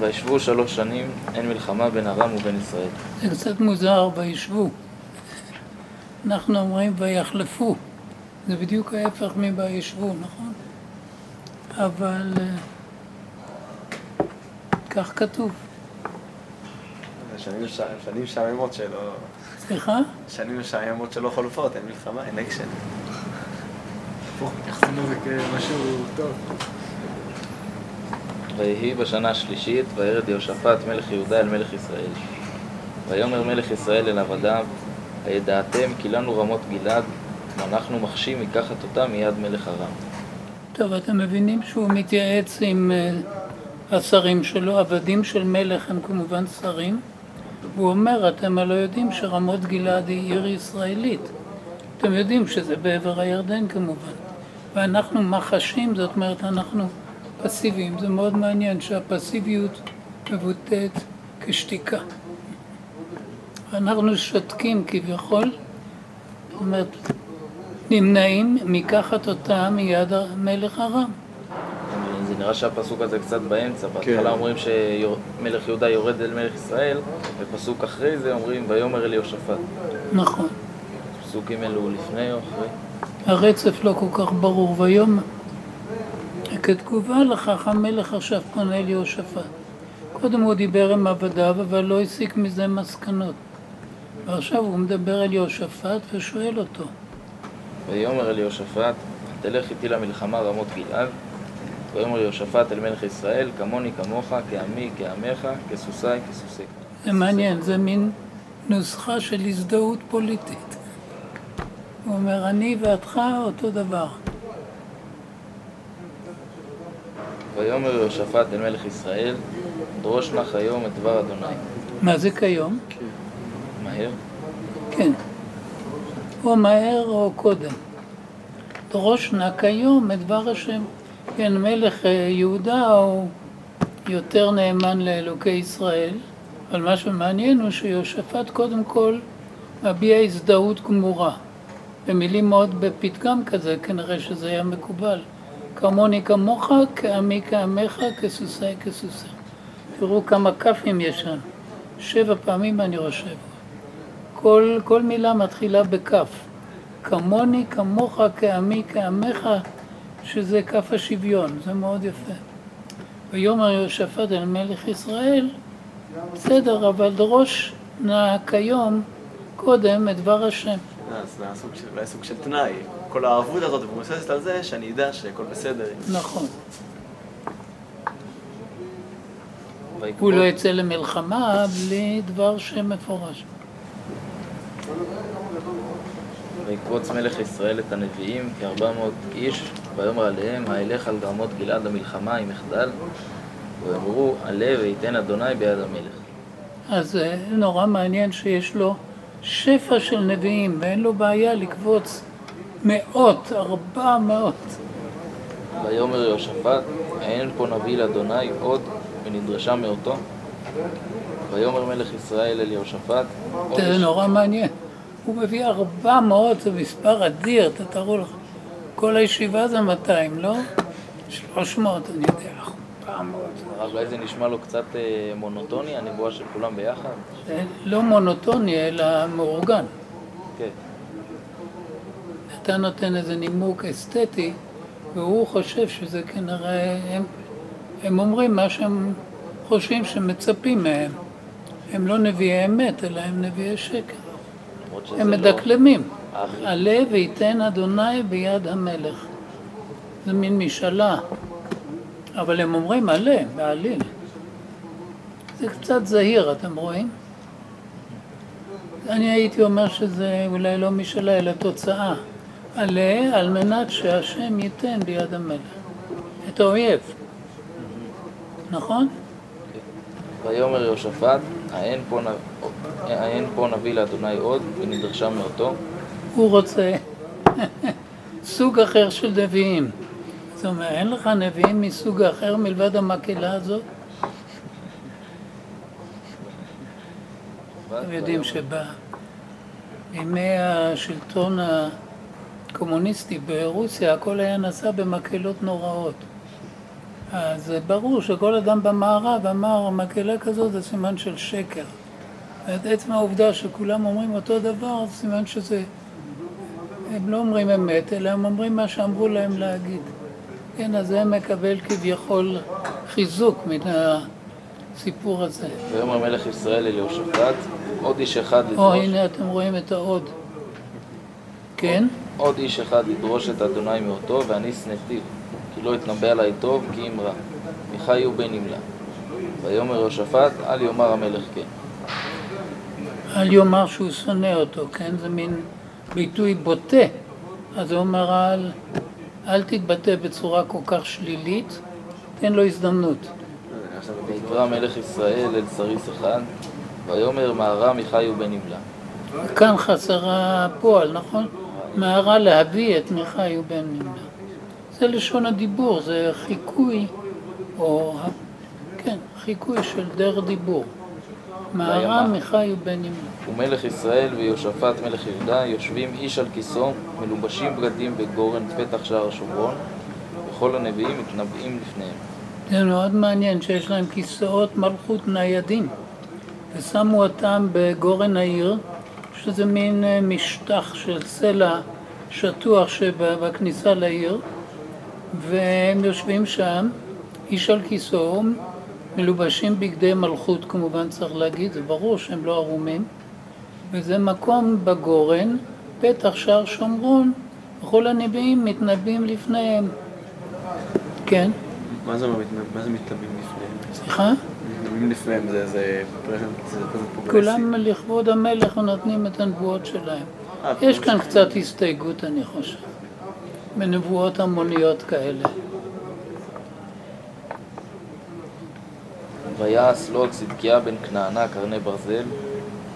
וישבו שלוש שנים, אין מלחמה בין ארם ובין ישראל. זה קצת מוזר, וישבו. אנחנו אומרים ויחלפו. זה בדיוק ההפך מ"וישבו", נכון? אבל אה, כך כתוב. שנים שנים משעממות שלא... סליחה? שנים משעממות שלא חולפות, אין מלחמה, אין אקשן. הפוך, מתייחסים לזה כמשהו טוב. ויהי בשנה השלישית, וירד יהושפט מלך יהודה אל מלך ישראל. ויאמר מלך ישראל אל עבדיו, הידעתם כי לנו רמות גלעד, ואנחנו מחשים מקחת אותה מיד מלך ארם. טוב, אתם מבינים שהוא מתייעץ עם אה, השרים שלו, עבדים של מלך הם כמובן שרים, והוא אומר, אתם הלא יודעים שרמות גלעד היא עיר ישראלית. אתם יודעים שזה בעבר הירדן כמובן. ואנחנו מחשים, זאת אומרת, אנחנו פסיביים. זה מאוד מעניין שהפסיביות מבוטאת כשתיקה. אנחנו שותקים כביכול, זאת אומרת, נמנעים מקחת אותה מיד מלך ארם. זה נראה שהפסוק הזה קצת באמצע, בהתחלה אומרים שמלך יהודה יורד אל מלך ישראל, ופסוק אחרי זה אומרים ויאמר אל יהושפט. נכון. פסוקים אלו לפני או אחרי? הרצף לא כל כך ברור, ויום כתגובה לכך המלך עכשיו פונה אל יהושפט. קודם הוא דיבר עם עבדיו, אבל לא הסיק מזה מסקנות. ועכשיו הוא מדבר אל יהושפט ושואל אותו. ויאמר אל יהושפט, תלך איתי למלחמה רמות גלעד. ויאמר יהושפט אל מלך ישראל, כמוני כמוך, כעמי כעמך, כסוסי כסוסיך. זה מעניין, זה מין נוסחה של הזדהות פוליטית. הוא אומר, אני ואתך אותו דבר. ויאמר יהושפט אל מלך ישראל, דרוש נא היום את דבר אדוני. מה זה כיום? מהר. כן. או מהר או קודם. דרוש נא כיום את דבר השם. כן, מלך אה, יהודה הוא יותר נאמן לאלוקי ישראל, אבל מה שמעניין הוא שיהושפט קודם כל מביע הזדהות גמורה. במילים מאוד בפתגם כזה, כנראה שזה היה מקובל. כמוני כמוך, כעמי כעמך, כסוסי כסוסי. תראו כמה כ"פים יש שם. שבע פעמים אני חושב. כל, כל מילה מתחילה בכף. כמוני, כמוך, כעמי, כעמך, שזה כף השוויון, זה מאוד יפה. ויאמר יהושפט אל מלך ישראל, בסדר, אבל דרוש נא כיום קודם את דבר השם. אז זה היה סוג של תנאי. כל הערבות הזאת מבוססת על זה שאני אדע שהכל בסדר. נכון. הוא לא יצא למלחמה בלי דבר שם מפורש. ויקבוץ מלך ישראל את הנביאים כארבע מאות איש, ויאמר עליהם, האלך על רמות גלעד למלחמה עם מחדל, ויאמרו, עלה וייתן אדוני ביד המלך. אז זה נורא מעניין שיש לו שפע של נביאים, ואין לו בעיה לקבוץ מאות, ארבע מאות. ויאמר יהושפט, האין פה נביא לאדוני עוד, ונדרשה מאותו. ויאמר מלך ישראל אל יהושפט, זה נורא מעניין. הוא מביא ארבע מאות, זה מספר אדיר, תתארו לך. כל הישיבה זה 200, לא? 300, אני יודע, 400. אולי זה נשמע לו קצת אה, מונוטוני, הנבואה של כולם ביחד? זה לא מונוטוני, אלא מאורגן. כן. אתה נותן איזה נימוק אסתטי, והוא חושב שזה כנראה, הם, הם אומרים מה שהם חושבים שמצפים מהם. הם לא נביאי אמת, אלא הם נביאי שקר. הם לא- מדקלמים. הכי- עלה וייתן אדוני ביד המלך. זה מין משאלה. אבל הם אומרים עלה, בעליל. זה קצת זהיר, אתם רואים? אני הייתי אומר שזה אולי לא משאלה, אלא תוצאה. עלה על מנת שהשם ייתן ביד המלך. את האויב. נכון? ויאמר יהושפט, האין פה נביא לאדוני עוד, ונדרשה מאותו. הוא רוצה סוג אחר של נביאים. זאת אומרת, אין לך נביאים מסוג אחר מלבד המקהלה הזאת? אתם יודעים שבימי השלטון הקומוניסטי ברוסיה הכל היה נעשה במקהלות נוראות. אז ברור שכל אדם במערב אמר, מקהלה כזאת זה סימן של שקר. את עצם העובדה שכולם אומרים אותו דבר, זה סימן שזה... הם לא אומרים אמת, אלא הם אומרים מה שאמרו להם להגיד. כן, אז זה מקבל כביכול חיזוק מן הסיפור הזה. ויאמר מלך ישראל אל יהושפט, עוד איש אחד או, לדרוש, הנה אתם רואים את העוד. כן? עוד איש אחד לדרוש את אדוני מאותו, ואני שנאתיו, כי לא אתנבא עלי טוב, כי אם רע. מחיו בין נמלה. ויאמר יהושפט, אל יאמר המלך כן. אל יאמר שהוא שונא אותו, כן? זה מין ביטוי בוטה. אז הוא אומר, אל, אל תתבטא בצורה כל כך שלילית, תן לו הזדמנות. ויקרא מלך ישראל אל סריס אחד, ויאמר מהרה מחיו בין נמלה. כאן חסרה הפועל, נכון? מהרה להביא את מיכאי ובן נמלה. זה לשון הדיבור, זה חיקוי, או כן, חיקוי של דרך דיבור. מהרה. מיכאי ובן נמלה. ומלך ישראל ויהושפט מלך יהודה יושבים איש על כיסו, מלובשים בגדים בגורן פתח שער השומרון, וכל הנביאים מתנבאים לפניהם. זה מאוד מעניין שיש להם כיסאות מלכות ניידים ושמו אותם בגורן העיר שזה מין אה, משטח של סלע שטוח שבכניסה לעיר והם יושבים שם, איש על כיסאו, מלובשים בגדי מלכות כמובן צריך להגיד, זה ברור שהם לא ערומים וזה מקום בגורן, פתח שער שומרון וכל הנביאים מתנבאים לפניהם כן, מה זה? מה זה מתנבאים לפניהם? סליחה? מתנבאים לפניהם זה זה פרזנט, זה. כולם לכבוד המלך נותנים את הנבואות שלהם. אה, יש כמו כאן קצת הסתייגות, אני חושב, בנבואות המוניות כאלה. ויעש לו צדקיה בן כנענה קרני ברזל,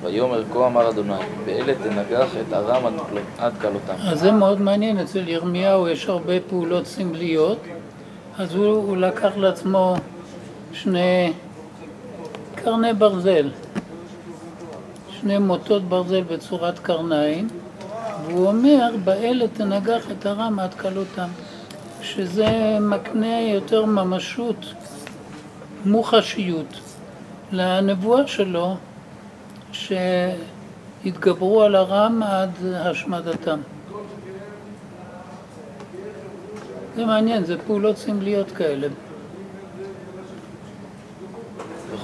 ויאמר כה אמר אדוני, באלה תנגח את ארם עד כלותם. אז זה מאוד מעניין, אצל ירמיהו יש הרבה פעולות סמליות, אז הוא, הוא לקח לעצמו שני קרני ברזל, שני מוטות ברזל בצורת קרניים, והוא אומר, באלה תנגח את הרם עד כלותם, שזה מקנה יותר ממשות, מוחשיות, לנבואה שלו, שהתגברו על הרם עד השמדתם. זה מעניין, זה פעולות סמליות כאלה.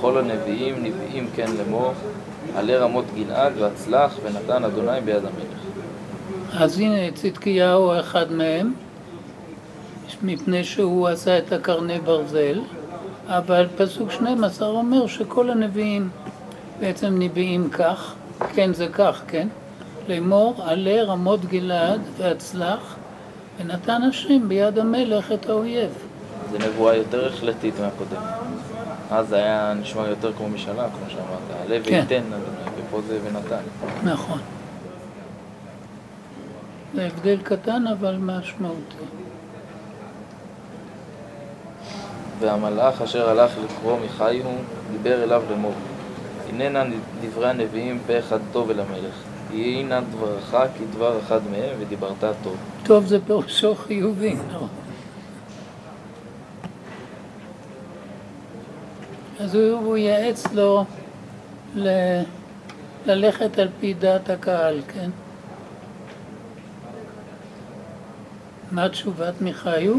וכל הנביאים נביאים כן לאמור, עלה רמות גלעד והצלח ונתן אדוני ביד המלך. אז הנה צדקיהו אחד מהם, מפני שהוא עשה את הקרני ברזל, אבל פסוק 12 אומר שכל הנביאים בעצם נביאים כך, כן זה כך, כן? לאמור עלה רמות גלעד והצלח ונתן השם ביד המלך את האויב. זו נבואה יותר החלטית מהקודם. אז זה היה נשמע יותר כמו משאלה, כמו שאמרת, עלה כן. אדוני, ופה זה ונתן. נכון. זה הבדל קטן אבל משמעותי. והמלאך אשר הלך לקרוא מחיו, דיבר אליו לאמור. הננה דברי הנביאים פה אחד טוב אל המלך. יהי נא דברך כדבר אחד מהם, ודיברת טוב. טוב זה פירושו חיובי, נכון. אז הוא, הוא ייעץ לו ל, ללכת על פי דעת הקהל, כן? מה תשובת מיכאיו?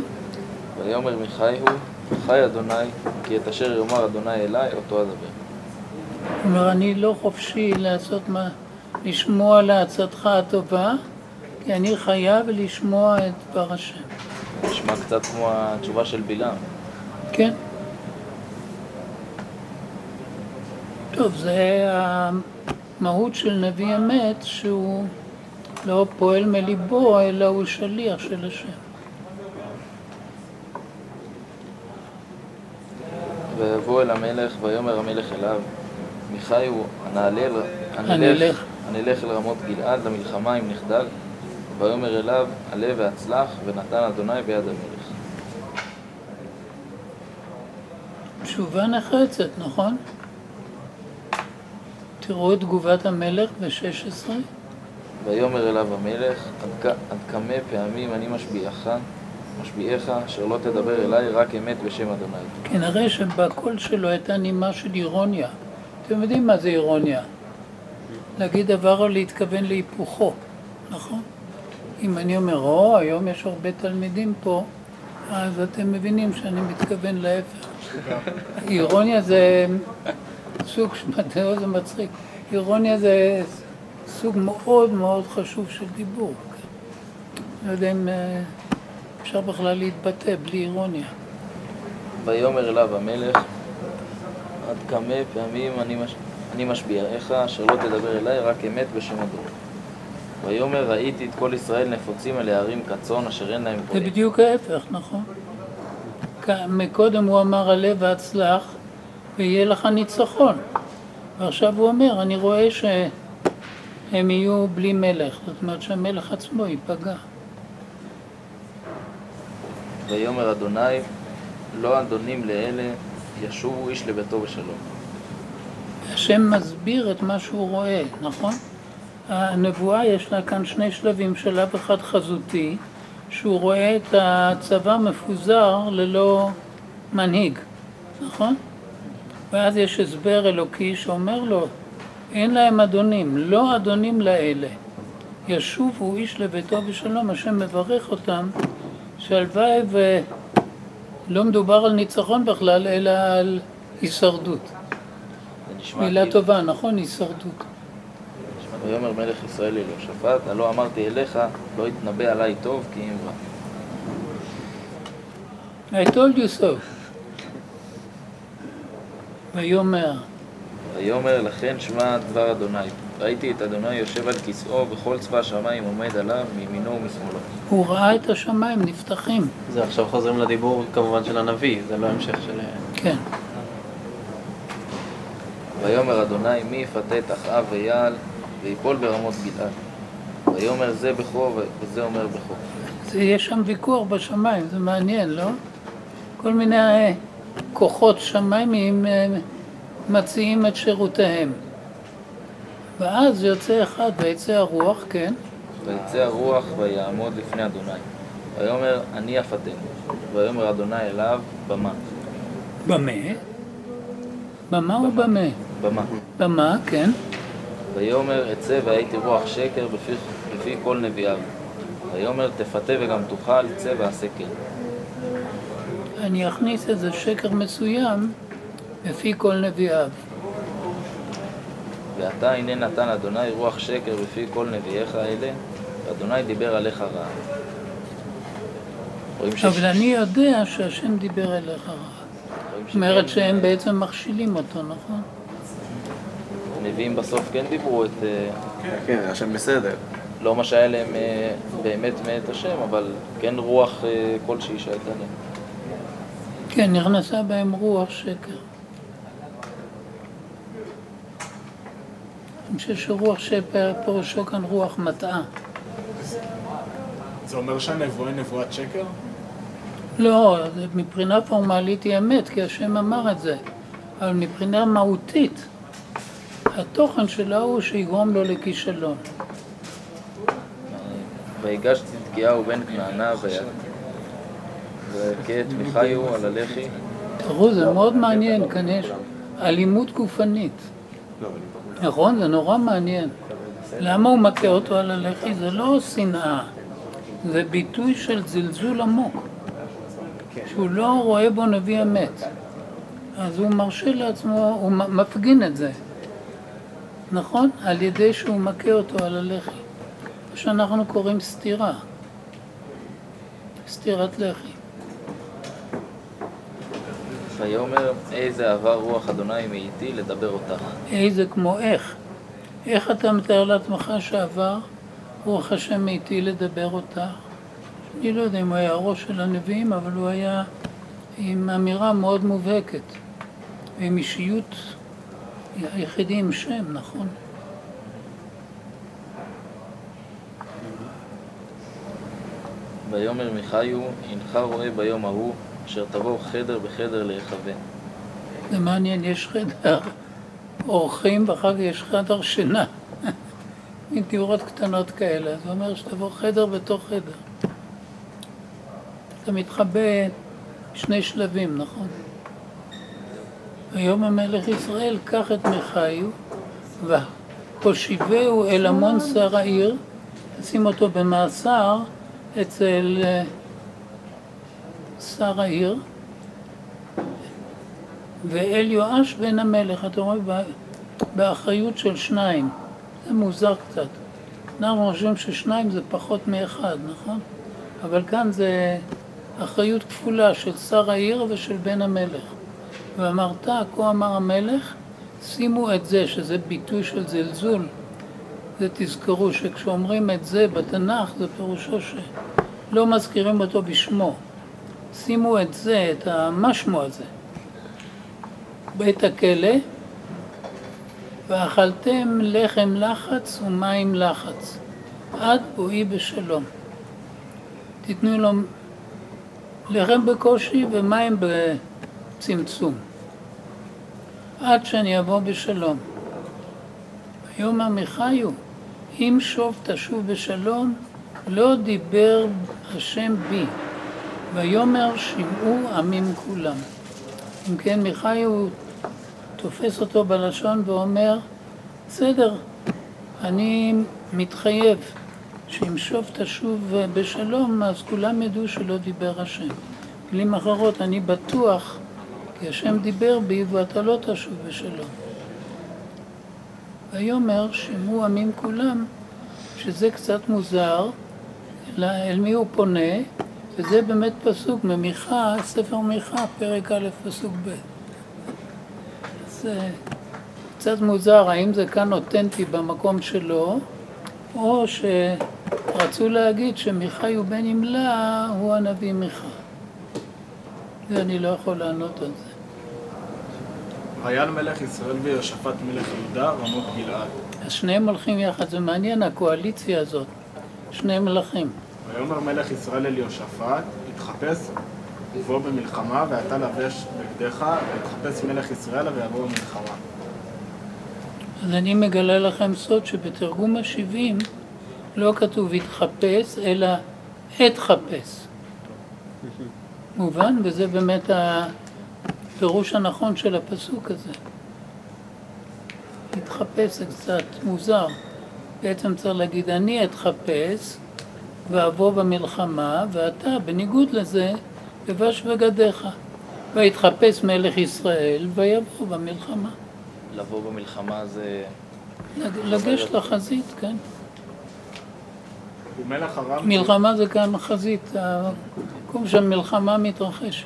ויאמר מיכיהו, חי אדוני, כי את אשר יאמר אדוני אלי, אותו אדבר. אומר, אני לא חופשי לעשות מה, לשמוע לעצתך הטובה, כי אני חייב לשמוע את דבר השם. נשמע קצת כמו התשובה של בלעם. כן. טוב, זה המהות של נביא אמת, שהוא לא פועל מליבו, אלא הוא שליח של השם. ויבוא אל המלך, ויאמר המלך אליו, מיכיהו, הנעלה אל- הנלך. הנלך אל רמות גלעד למלחמה אם נחדל, ויאמר אליו, עלה והצלח, ונתן אדוני ביד המלך. תשובה נחרצת, נכון? תראו את תגובת המלך ב-16. ויאמר אליו המלך, עד כ- עד כמה פעמים אני משביעך, משביעיך, אשר לא תדבר אליי רק אמת בשם אדוני. כנראה שבקול שלו הייתה נימה של אירוניה. אתם יודעים מה זה אירוניה? להגיד דבר או להתכוון להיפוכו, נכון? אם אני אומר, או, היום יש הרבה תלמידים פה, אז אתם מבינים שאני מתכוון להפך. אירוניה זה סוג, זה מצחיק, אירוניה זה סוג מאוד מאוד חשוב של דיבור. לא יודע אם אה, אפשר בכלל להתבטא בלי אירוניה. ויאמר אליו המלך, עד כמה פעמים אני, מש... אני משביעך, אשר לא תדבר אליי רק אמת בשם אדוני. ויאמר ראיתי את כל ישראל נפוצים אל הערים כצאן אשר אין להם זה פועל. בדיוק ההפך, נכון? מקודם הוא אמר עלה והצלח ויהיה לך ניצחון. ועכשיו הוא אומר, אני רואה שהם יהיו בלי מלך, זאת אומרת שהמלך עצמו ייפגע. ויאמר אדוני לא אדונים לאלה ישובו איש לביתו בשלום. השם מסביר את מה שהוא רואה, נכון? הנבואה יש לה כאן שני שלבים, שלב אחד חזותי, שהוא רואה את הצבא מפוזר ללא מנהיג, נכון? ואז יש הסבר אלוקי שאומר לו, אין להם אדונים, לא אדונים לאלה. ישובו איש לביתו בשלום, השם מברך אותם, שהלוואי ולא מדובר על ניצחון בכלל, אלא על הישרדות. מילה כאילו- טובה, נכון? הישרדות. ויאמר מלך ישראל ליהושפט, הלא אמרתי אליך, לא יתנבא עלי טוב כי אם רע. I told you so. ויאמר, ויאמר לכן שמע דבר אדוני. ראיתי את אדוני יושב על כיסאו וכל צבא השמיים עומד עליו מימינו ומשמאלו. הוא ראה את השמיים נפתחים. זה עכשיו חוזרים לדיבור כמובן של הנביא, זה לא המשך של... כן. ויאמר אדוני מי יפתה את אחאב ויעל ויפול ברמות גלעד. ויאמר זה בכו וזה אומר בכו. יש שם ויכוח בשמיים, זה מעניין, לא? כל מיני כוחות שמיימיים אה, מציעים את שירותיהם. ואז יוצא אחד, ויצא הרוח, כן, ויצא הרוח ויעמוד לפני אדוני. ויאמר אני אפתנו. ויאמר אדוני אליו במה. במה? במה או במה? במה. במה, כן. ויאמר אצא והייתי רוח שקר בפי, בפי כל נביאיו. ויאמר תפתה וגם תאכל, צא ועשה כן. אני אכניס איזה שקר מסוים בפי כל נביאיו. ועתה הנה נתן אדוני רוח שקר בפי כל נביאיך אלה, ואדוני דיבר עליך רעה. אבל אני יודע שהשם דיבר אליך רע. זאת אומרת שהם בעצם מכשילים אותו, נכון? הנביאים בסוף כן דיברו את, אה, כן, השם בסדר. לא מה שהיה להם אה, באמת מאת השם, אבל כן רוח אה, כלשהי שהייתה להם. כן, נכנסה בהם רוח שקר. אני חושב שרוח שקר פירושו כאן רוח מטעה. זה אומר שהנבואה היא נבואת שקר? לא, זה מבחינה פורמלית היא אמת, כי השם אמר את זה. אבל מבחינה מהותית, התוכן שלה הוא שיגרום לו לכישלון. ויגש צדקיהו בן כנענה מיכיו על הלחי, תראו, זה מאוד מעניין, כאן יש אלימות גופנית. נכון? זה נורא מעניין. למה הוא מכה אותו על הלחי? זה לא שנאה, זה ביטוי של זלזול עמוק, שהוא לא רואה בו נביא אמת. אז הוא מרשה לעצמו, הוא מפגין את זה, נכון? על ידי שהוא מכה אותו על הלחי. מה שאנחנו קוראים סתירה, סתירת לחי. ויאמר איזה עבר רוח אדוני מאיתי לדבר אותך. איזה כמו איך. איך אתה מתאר לעצמך שעבר רוח השם מאיתי לדבר אותך? אני לא יודע אם הוא היה הראש של הנביאים, אבל הוא היה עם אמירה מאוד מובהקת, עם אישיות היחידי עם שם, נכון? ויאמר מיכיו הנך רואה ביום ההוא אשר תבוא חדר בחדר להיכוון. זה מעניין, יש חדר אורחים ואחר כך יש חדר שינה. מין תיאורות קטנות כאלה, זה אומר שתבוא חדר בתוך חדר. אתה מתחבא שני שלבים, נכון? ויאמר מלך ישראל, קח את מיכאיו והושיבהו אל המון שר העיר, תשים אותו במאסר אצל אה, שר העיר, ואל יואש בן המלך, אתה רואה, באחריות של שניים. זה מוזר קצת. אנחנו חושבים ששניים זה פחות מאחד, נכון? אבל כאן זה אחריות כפולה של שר העיר ושל בן המלך. ואמרת, כה אמר המלך, שימו את זה, שזה ביטוי של זלזול. זה תזכרו שכשאומרים את זה בתנ"ך, זה פירושו שלא מזכירים אותו בשמו. שימו את זה, את המשמו הזה, בית הכלא, ואכלתם לחם לחץ ומים לחץ, עד בואי בשלום. תיתנו לו לחם בקושי ומים בצמצום, עד שאני אבוא בשלום. ויאמר מיכיו, אם שוב תשוב בשלום, לא דיבר השם בי, ויאמר שמעו עמים כולם. אם כן, מיכיו תופס אותו בלשון ואומר, בסדר, אני מתחייב שאם שוב תשוב בשלום, אז כולם ידעו שלא דיבר השם. במילים אחרות, אני בטוח כי השם דיבר בי ואתה לא תשוב בשלום. ויאמר שמעו עמים כולם, שזה קצת מוזר, אל מי הוא פונה, וזה באמת פסוק ממיכה, ספר מיכה, פרק א', פסוק ב'. זה קצת מוזר, האם זה כאן אותנטי במקום שלו, או שרצו להגיד שמיכאי הוא בן ימלה הוא הנביא מיכה. ואני לא יכול לענות על זה. ויעל מלך ישראל ויהושפט מלך יהודה רמות גלעד. אז שניהם הולכים יחד, זה מעניין הקואליציה הזאת, שני מלכים. ויאמר מלך ישראל אל יהושפט, התחפש ובוא במלחמה, ואתה לבש בגדיך, ויתחפש מלך ישראל ויבוא במלחמה. אז אני מגלה לכם סוד שבתרגום השבעים לא כתוב התחפש, אלא אתחפש. מובן? וזה באמת הפירוש הנכון של הפסוק הזה. להתחפש זה קצת מוזר. בעצם צריך להגיד, אני אתחפש ואבוא במלחמה, ואתה, בניגוד לזה, לבש בגדיך. ויתחפש מלך ישראל ויבוא במלחמה. לבוא במלחמה זה... לגשת לחזית, כן. ומלך ארם... מלחמה זה כאן חזית, המקום שהמלחמה מתרחשת.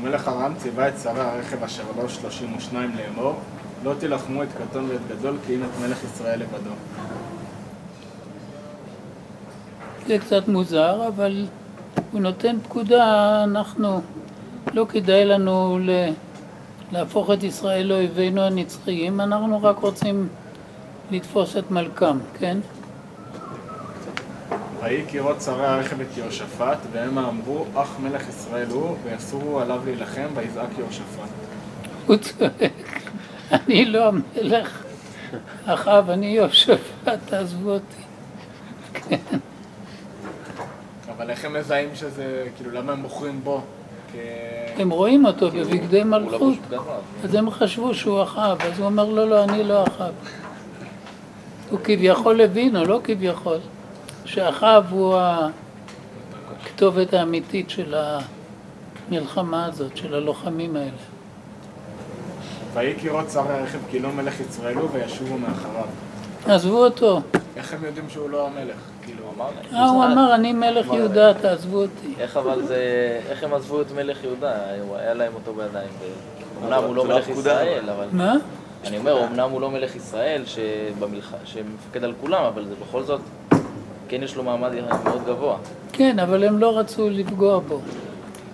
ומלך ארם ציווה את שרי הרכב אשר לו שלושים ושניים לאמור לא תילחמו את קטון ואת גדול כי אם את מלך ישראל לבדו. זה קצת מוזר, אבל הוא נותן פקודה, אנחנו, לא כדאי לנו ל... להפוך את ישראל לאויבינו הנצחיים, אנחנו רק רוצים לתפוס את מלכם, כן? ויהי כראות שרי הרכב את יהושפט, והם אמרו, אך מלך ישראל הוא, ויסורו עליו להילחם, ויזעק יהושפט. הוא צועק, אני לא המלך, אחאב, אני יהושפט, תעזבו אותי. כן. אבל איך הם מזהים שזה, כאילו, למה הם בוחרים בו? כ... הם רואים אותו בבגדי הוא מלכות, בגדיו. אז הם חשבו שהוא אחאב, אז הוא אומר, לא, לא, אני לא אחאב. הוא כביכול הבין, או לא כביכול, שאחאב הוא הכתובת האמיתית של המלחמה הזאת, של הלוחמים האלה. ויהי כראות שרי הרכב כי לא מלך ישראל הוא, וישובו מאחריו. עזבו אותו. איך הם יודעים שהוא לא המלך? כאילו, הוא אמר להם. אה, הוא אמר, אני מלך יהודה, תעזבו אותי. איך אבל זה... איך הם עזבו את מלך יהודה? הוא היה להם אותו בידיים. אומנם הוא לא לא מלך ישראל, אבל... מה? אני אומר, אומנם הוא לא מלך ישראל. שמפקד על כולם, אבל זה בכל זאת, כן יש לו מעמד מאוד גבוה. כן, אבל הם לא רצו לפגוע בו.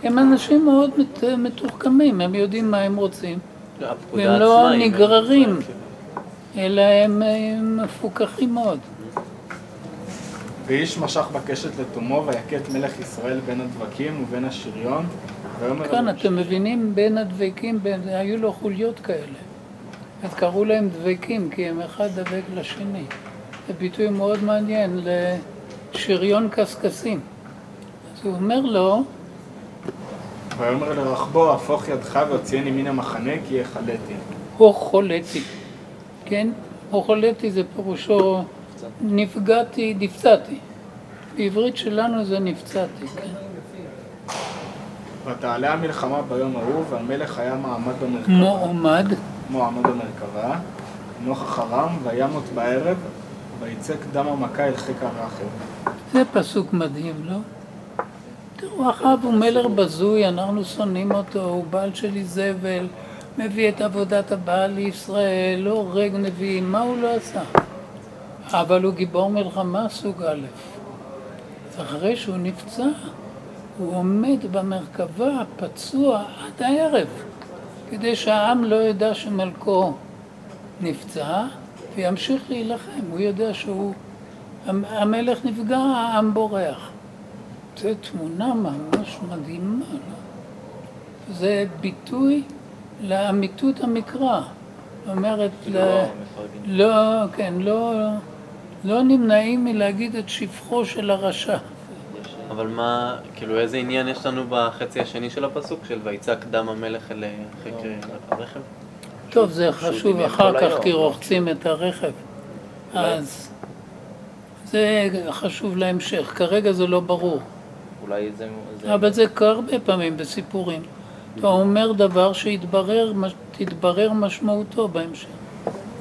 הם אנשים מאוד מת- מתוחכמים, הם יודעים מה הם רוצים, והם לא נגררים, אלא הם הם מפוכחים מאוד. ואיש משך בקשת לתומו, את מלך ישראל בין הדבקים ובין השריון, כאן אתם מבינים, בין הדבקים, בין, היו לו חוליות כאלה. אז קראו להם דבקים, כי הם אחד דבק לשני. זה ביטוי מאוד מעניין לשריון קשקשים. הוא אומר לו, ויאמר לרחבו, הפוך ידך והוציאני מן המחנה כי יחלתי. או חולתי, כן? או חולתי זה פירושו נפגעתי, נפצעתי. בעברית שלנו זה נפצעתי, כן. ותעלה המלחמה ביום ההוא, והמלך היה מעמד במרכבה. מועמד, מועמד במרכבה, נוכח הרם, וימות בערב, ויצק דם המכה אל חיק הרכב. זה פסוק מדהים, לא? תראו, אחאב הוא מלך בזוי, אנחנו שונאים אותו, הוא בעל של איזבל, מביא את עבודת הבעל לישראל, לא הורג נביאים, מה הוא לא עשה? אבל הוא גיבור מלחמה סוג א'. אחרי שהוא נפצע, הוא עומד במרכבה פצוע עד הערב, כדי שהעם לא ידע שמלכו נפצע וימשיך להילחם. הוא יודע שהוא, המלך נפגע, העם בורח. זו תמונה ממש מדהימה, לא? זה ביטוי לאמיתות המקרא. זאת אומרת, כאילו ל... מפרגן. לא, כן, לא, לא נמנעים מלהגיד את שבחו של הרשע. אבל מה, כאילו איזה עניין יש לנו בחצי השני של הפסוק של ויצק דם המלך אל חיק הרכב? טוב, זה חשוב אחר כך היום, כי לא? רוחצים את הרכב. אז זה חשוב להמשך, כרגע זה לא ברור. אולי זה... זה- אבל זה הרבה פעמים בסיפורים. אתה אומר דבר שתתברר משמעותו בהמשך.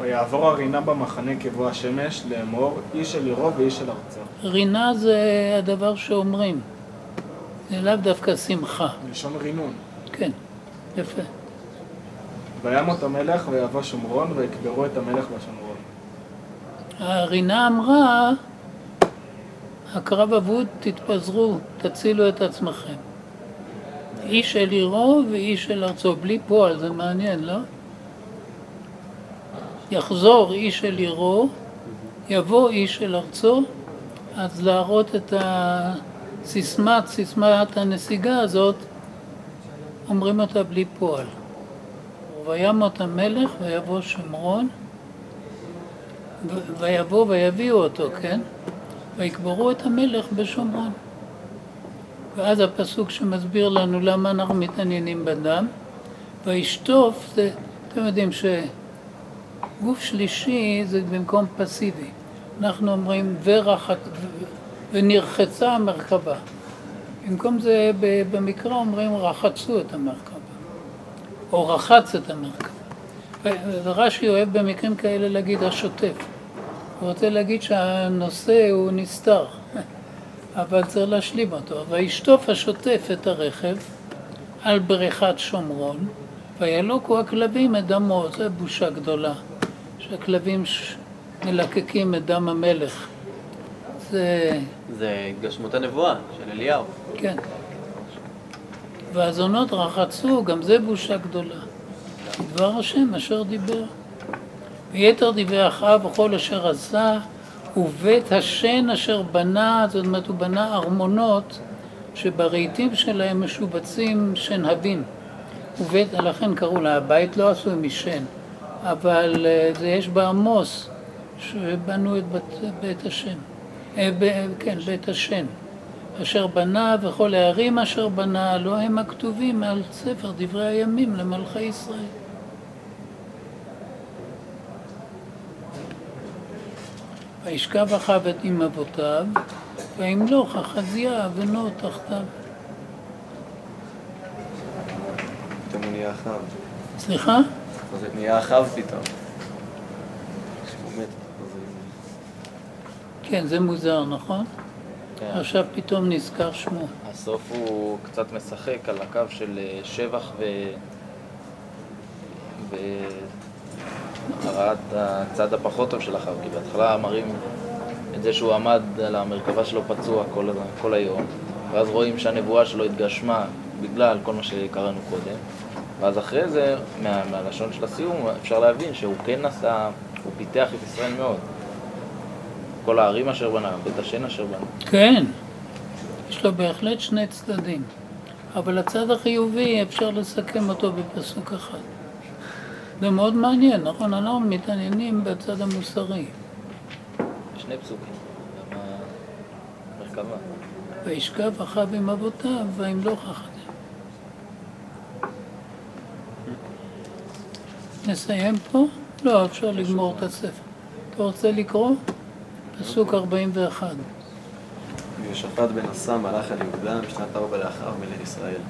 ויעבור הרינה במחנה כבוא השמש, לאמור, איש אל עירו ואיש אל ארצו. רינה זה הדבר שאומרים. זה לאו דווקא שמחה. מלשון רינון. כן, יפה. וימות המלך ויבוא שומרון, ויקברו את המלך בשומרון. הרינה אמרה, הקרב אבוד, תתפזרו, תצילו את עצמכם. איש אל עירו ואיש אל ארצו, בלי פועל, זה מעניין, לא? יחזור איש אל עירו, יבוא איש אל ארצו, אז להראות את הסיסמת, סיסמת הנסיגה הזאת, אומרים אותה בלי פועל. וימות המלך ויבוא שומרון, ויבוא ויביאו אותו, כן? ויקברו את המלך בשומרון. ואז הפסוק שמסביר לנו למה אנחנו מתעניינים בדם, וישטוף, זה, אתם יודעים שגוף שלישי זה במקום פסיבי. אנחנו אומרים ורחק, ו- ונרחצה המרכבה. במקום זה במקרא אומרים רחצו את המרכבה, או רחץ את המרכבה. ורש"י אוהב במקרים כאלה להגיד השוטף. הוא רוצה להגיד שהנושא הוא נסתר, אבל צריך להשלים אותו. וישטוף השוטף את הרכב על בריכת שומרון, וילוקו הכלבים את דמו, זו בושה גדולה, שהכלבים מלקקים את דם המלך. זה, זה התגשמות הנבואה של אליהו. כן. והזונות רחצו, גם זה בושה גדולה. דבר השם אשר דיבר. ויתר דברי אחאב וכל אשר עשה, ובית השן אשר בנה, זאת אומרת הוא בנה ארמונות שברהיטים שלהם משובצים שנהבים. ובית, לכן קראו לה, הבית לא עשוי משן, אבל אה, זה יש בעמוס שבנו את בית, בית השם. אה, כן, בית השן. אשר בנה וכל הערים אשר בנה, לא הם הכתובים על ספר דברי הימים למלכי ישראל. וישכב את עם אבותיו, וימלוך אחזיה בנו תחתיו. פתאום הוא נהיה אחאב. סליחה? זה נהיה אחאב פתאום. כן, זה מוזר, נכון? כן. עכשיו פתאום נזכר שמו. הסוף הוא קצת משחק על הקו של אה, שבח ו... והראת הצד הפחות טוב של אחאב, כי בהתחלה מראים את זה שהוא עמד על המרכבה שלו פצוע כל, כל היום, ואז רואים שהנבואה שלו התגשמה בגלל כל מה שקראנו קודם, ואז אחרי זה, מה, מהלשון של הסיום, אפשר להבין שהוא כן עשה, הוא פיתח את ישראל מאוד. כל הערים אשר בנה, בית השן אשר בנה. כן, יש לו בהחלט שני צדדים, אבל הצד החיובי אפשר לסכם אותו בפסוק אחד. זה מאוד מעניין, נכון? אנחנו מתעניינים בצד המוסרי. שני פסוקים, גם המרכבה. וישכב אחאב עם אבותיו, וימלוך אחריהם. נסיים פה? לא, אפשר לגמור את הספר. אתה רוצה לקרוא? פסוק 41. וישפט בן עשה מלך על יהודה בשנת ארבע לאחריו מלך ישראל.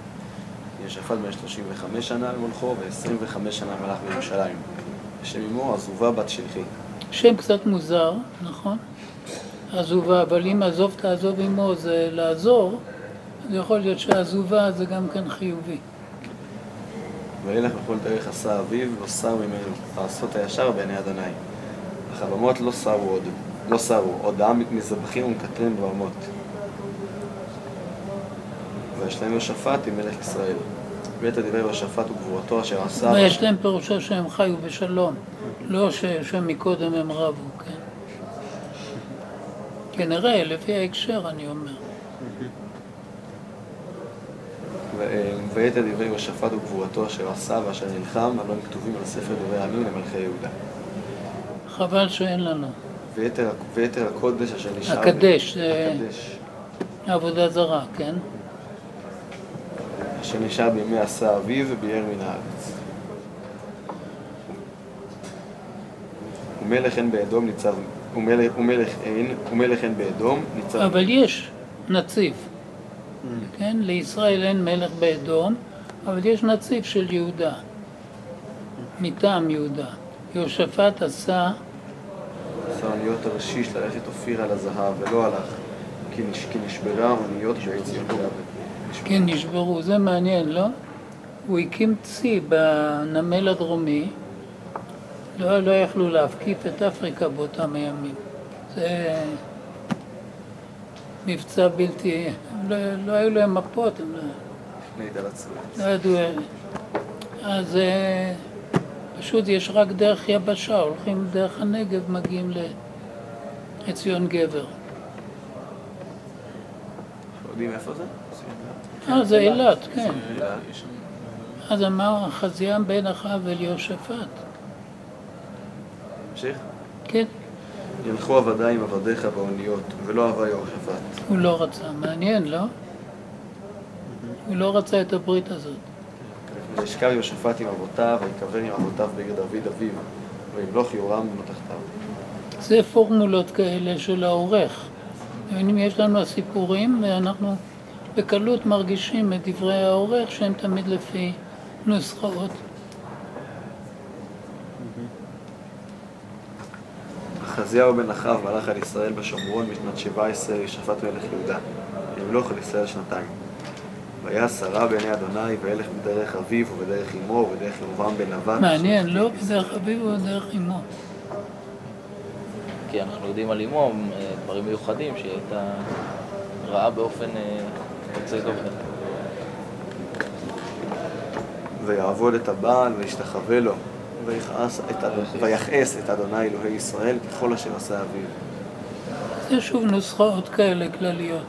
ישפט בן 35 שנה למולכו ו-25 שנה מלך בירושלים. השם אמו עזובה בת שלחי. שם קצת מוזר, נכון? עזובה, אבל אם עזוב תעזוב עמו זה לעזור, אז יכול להיות שעזובה זה גם כן חיובי. וילך בכל דרך עשה אביו, לא שר ממנו, לעשות הישר בעיני אדוני. הבמות לא שרו עוד, לא שרו, עוד העם מזבחים ומקטרים בבמות. וישלם יהושפט עם מלך ישראל. ואת הדברי יהושפט וגבורתו אשר עשה. ויש להם פירושו שהם חיו בשלום, לא ש- שמקודם הם רבו, כן? כנראה, לפי ההקשר אני אומר. ואת הדברי יהושפט וגבורתו אשר עשה ואשר נלחם, הלא כתובים על ספר דברי הימים למלכי יהודה. חבל שאין לנו. ויתר, ויתר הקודש אשר נשאר... הקדש, זה הקדש. עבודה זרה, כן? אשר נשאר בימי עשה אביו וביער מן הארץ. ומלך אין באדום ניצב, ומלך, ומלך אין, ומלך אין באדום ניצב. אבל יש נציב, כן? לישראל אין מלך באדום, אבל יש נציב של יהודה, מטעם יהודה. יהושפט עשה, עשה אוניות תרשיש ללכת אופיר על הזהב, ולא הלך, כי, נש, כי נשברה האוניות בעציון כן, נשברו, זה מעניין, לא? הוא הקים צי בנמל הדרומי, לא, לא יכלו להפקיף את אפריקה באותם הימים. זה מבצע בלתי... לא, לא היו להם מפות, הם לא. לא ידעו... אז אה, פשוט יש רק דרך יבשה, הולכים דרך הנגב, מגיעים לעציון גבר. יודעים איפה זה? אה, זה אילת, כן. אילת. אז אמר חזיין בן אחאב אל יהושפט. נמשיך? כן, ילכו עבדי עם עבדיך באוניות, ולא אהבה יהושפט. הוא לא רצה. מעניין, לא? הוא לא רצה את הברית הזאת. וישכב יהושפט עם אבותיו, ויקבר עם אבותיו בגד דוד אביו, וימלוך יורם בנו תחתיו. זה פורמולות כאלה של העורך. אם יש לנו הסיפורים, ואנחנו בקלות מרגישים את דברי העורך שהם תמיד לפי נוסחאות. אחזיהו בן אחאב מלך על ישראל בשומרון בשנת 17 ישפט מלך יהודה, ימלוך על ישראל שנתיים. והיה שרה בעיני אדוני, וילך בדרך אביו ובדרך אמו ובדרך ירובעם בן נבט. מעניין, לא בדרך אביב ובדרך אמו. כי אנחנו יודעים על אמו אה, דברים מיוחדים, שהיא הייתה רעה באופן אה. ויעבוד את הבעל וישתחווה לו, ויכעס את אדוני אלוהי ישראל ככל אשר עשה אביו. זה שוב נוסחאות כאלה כלליות.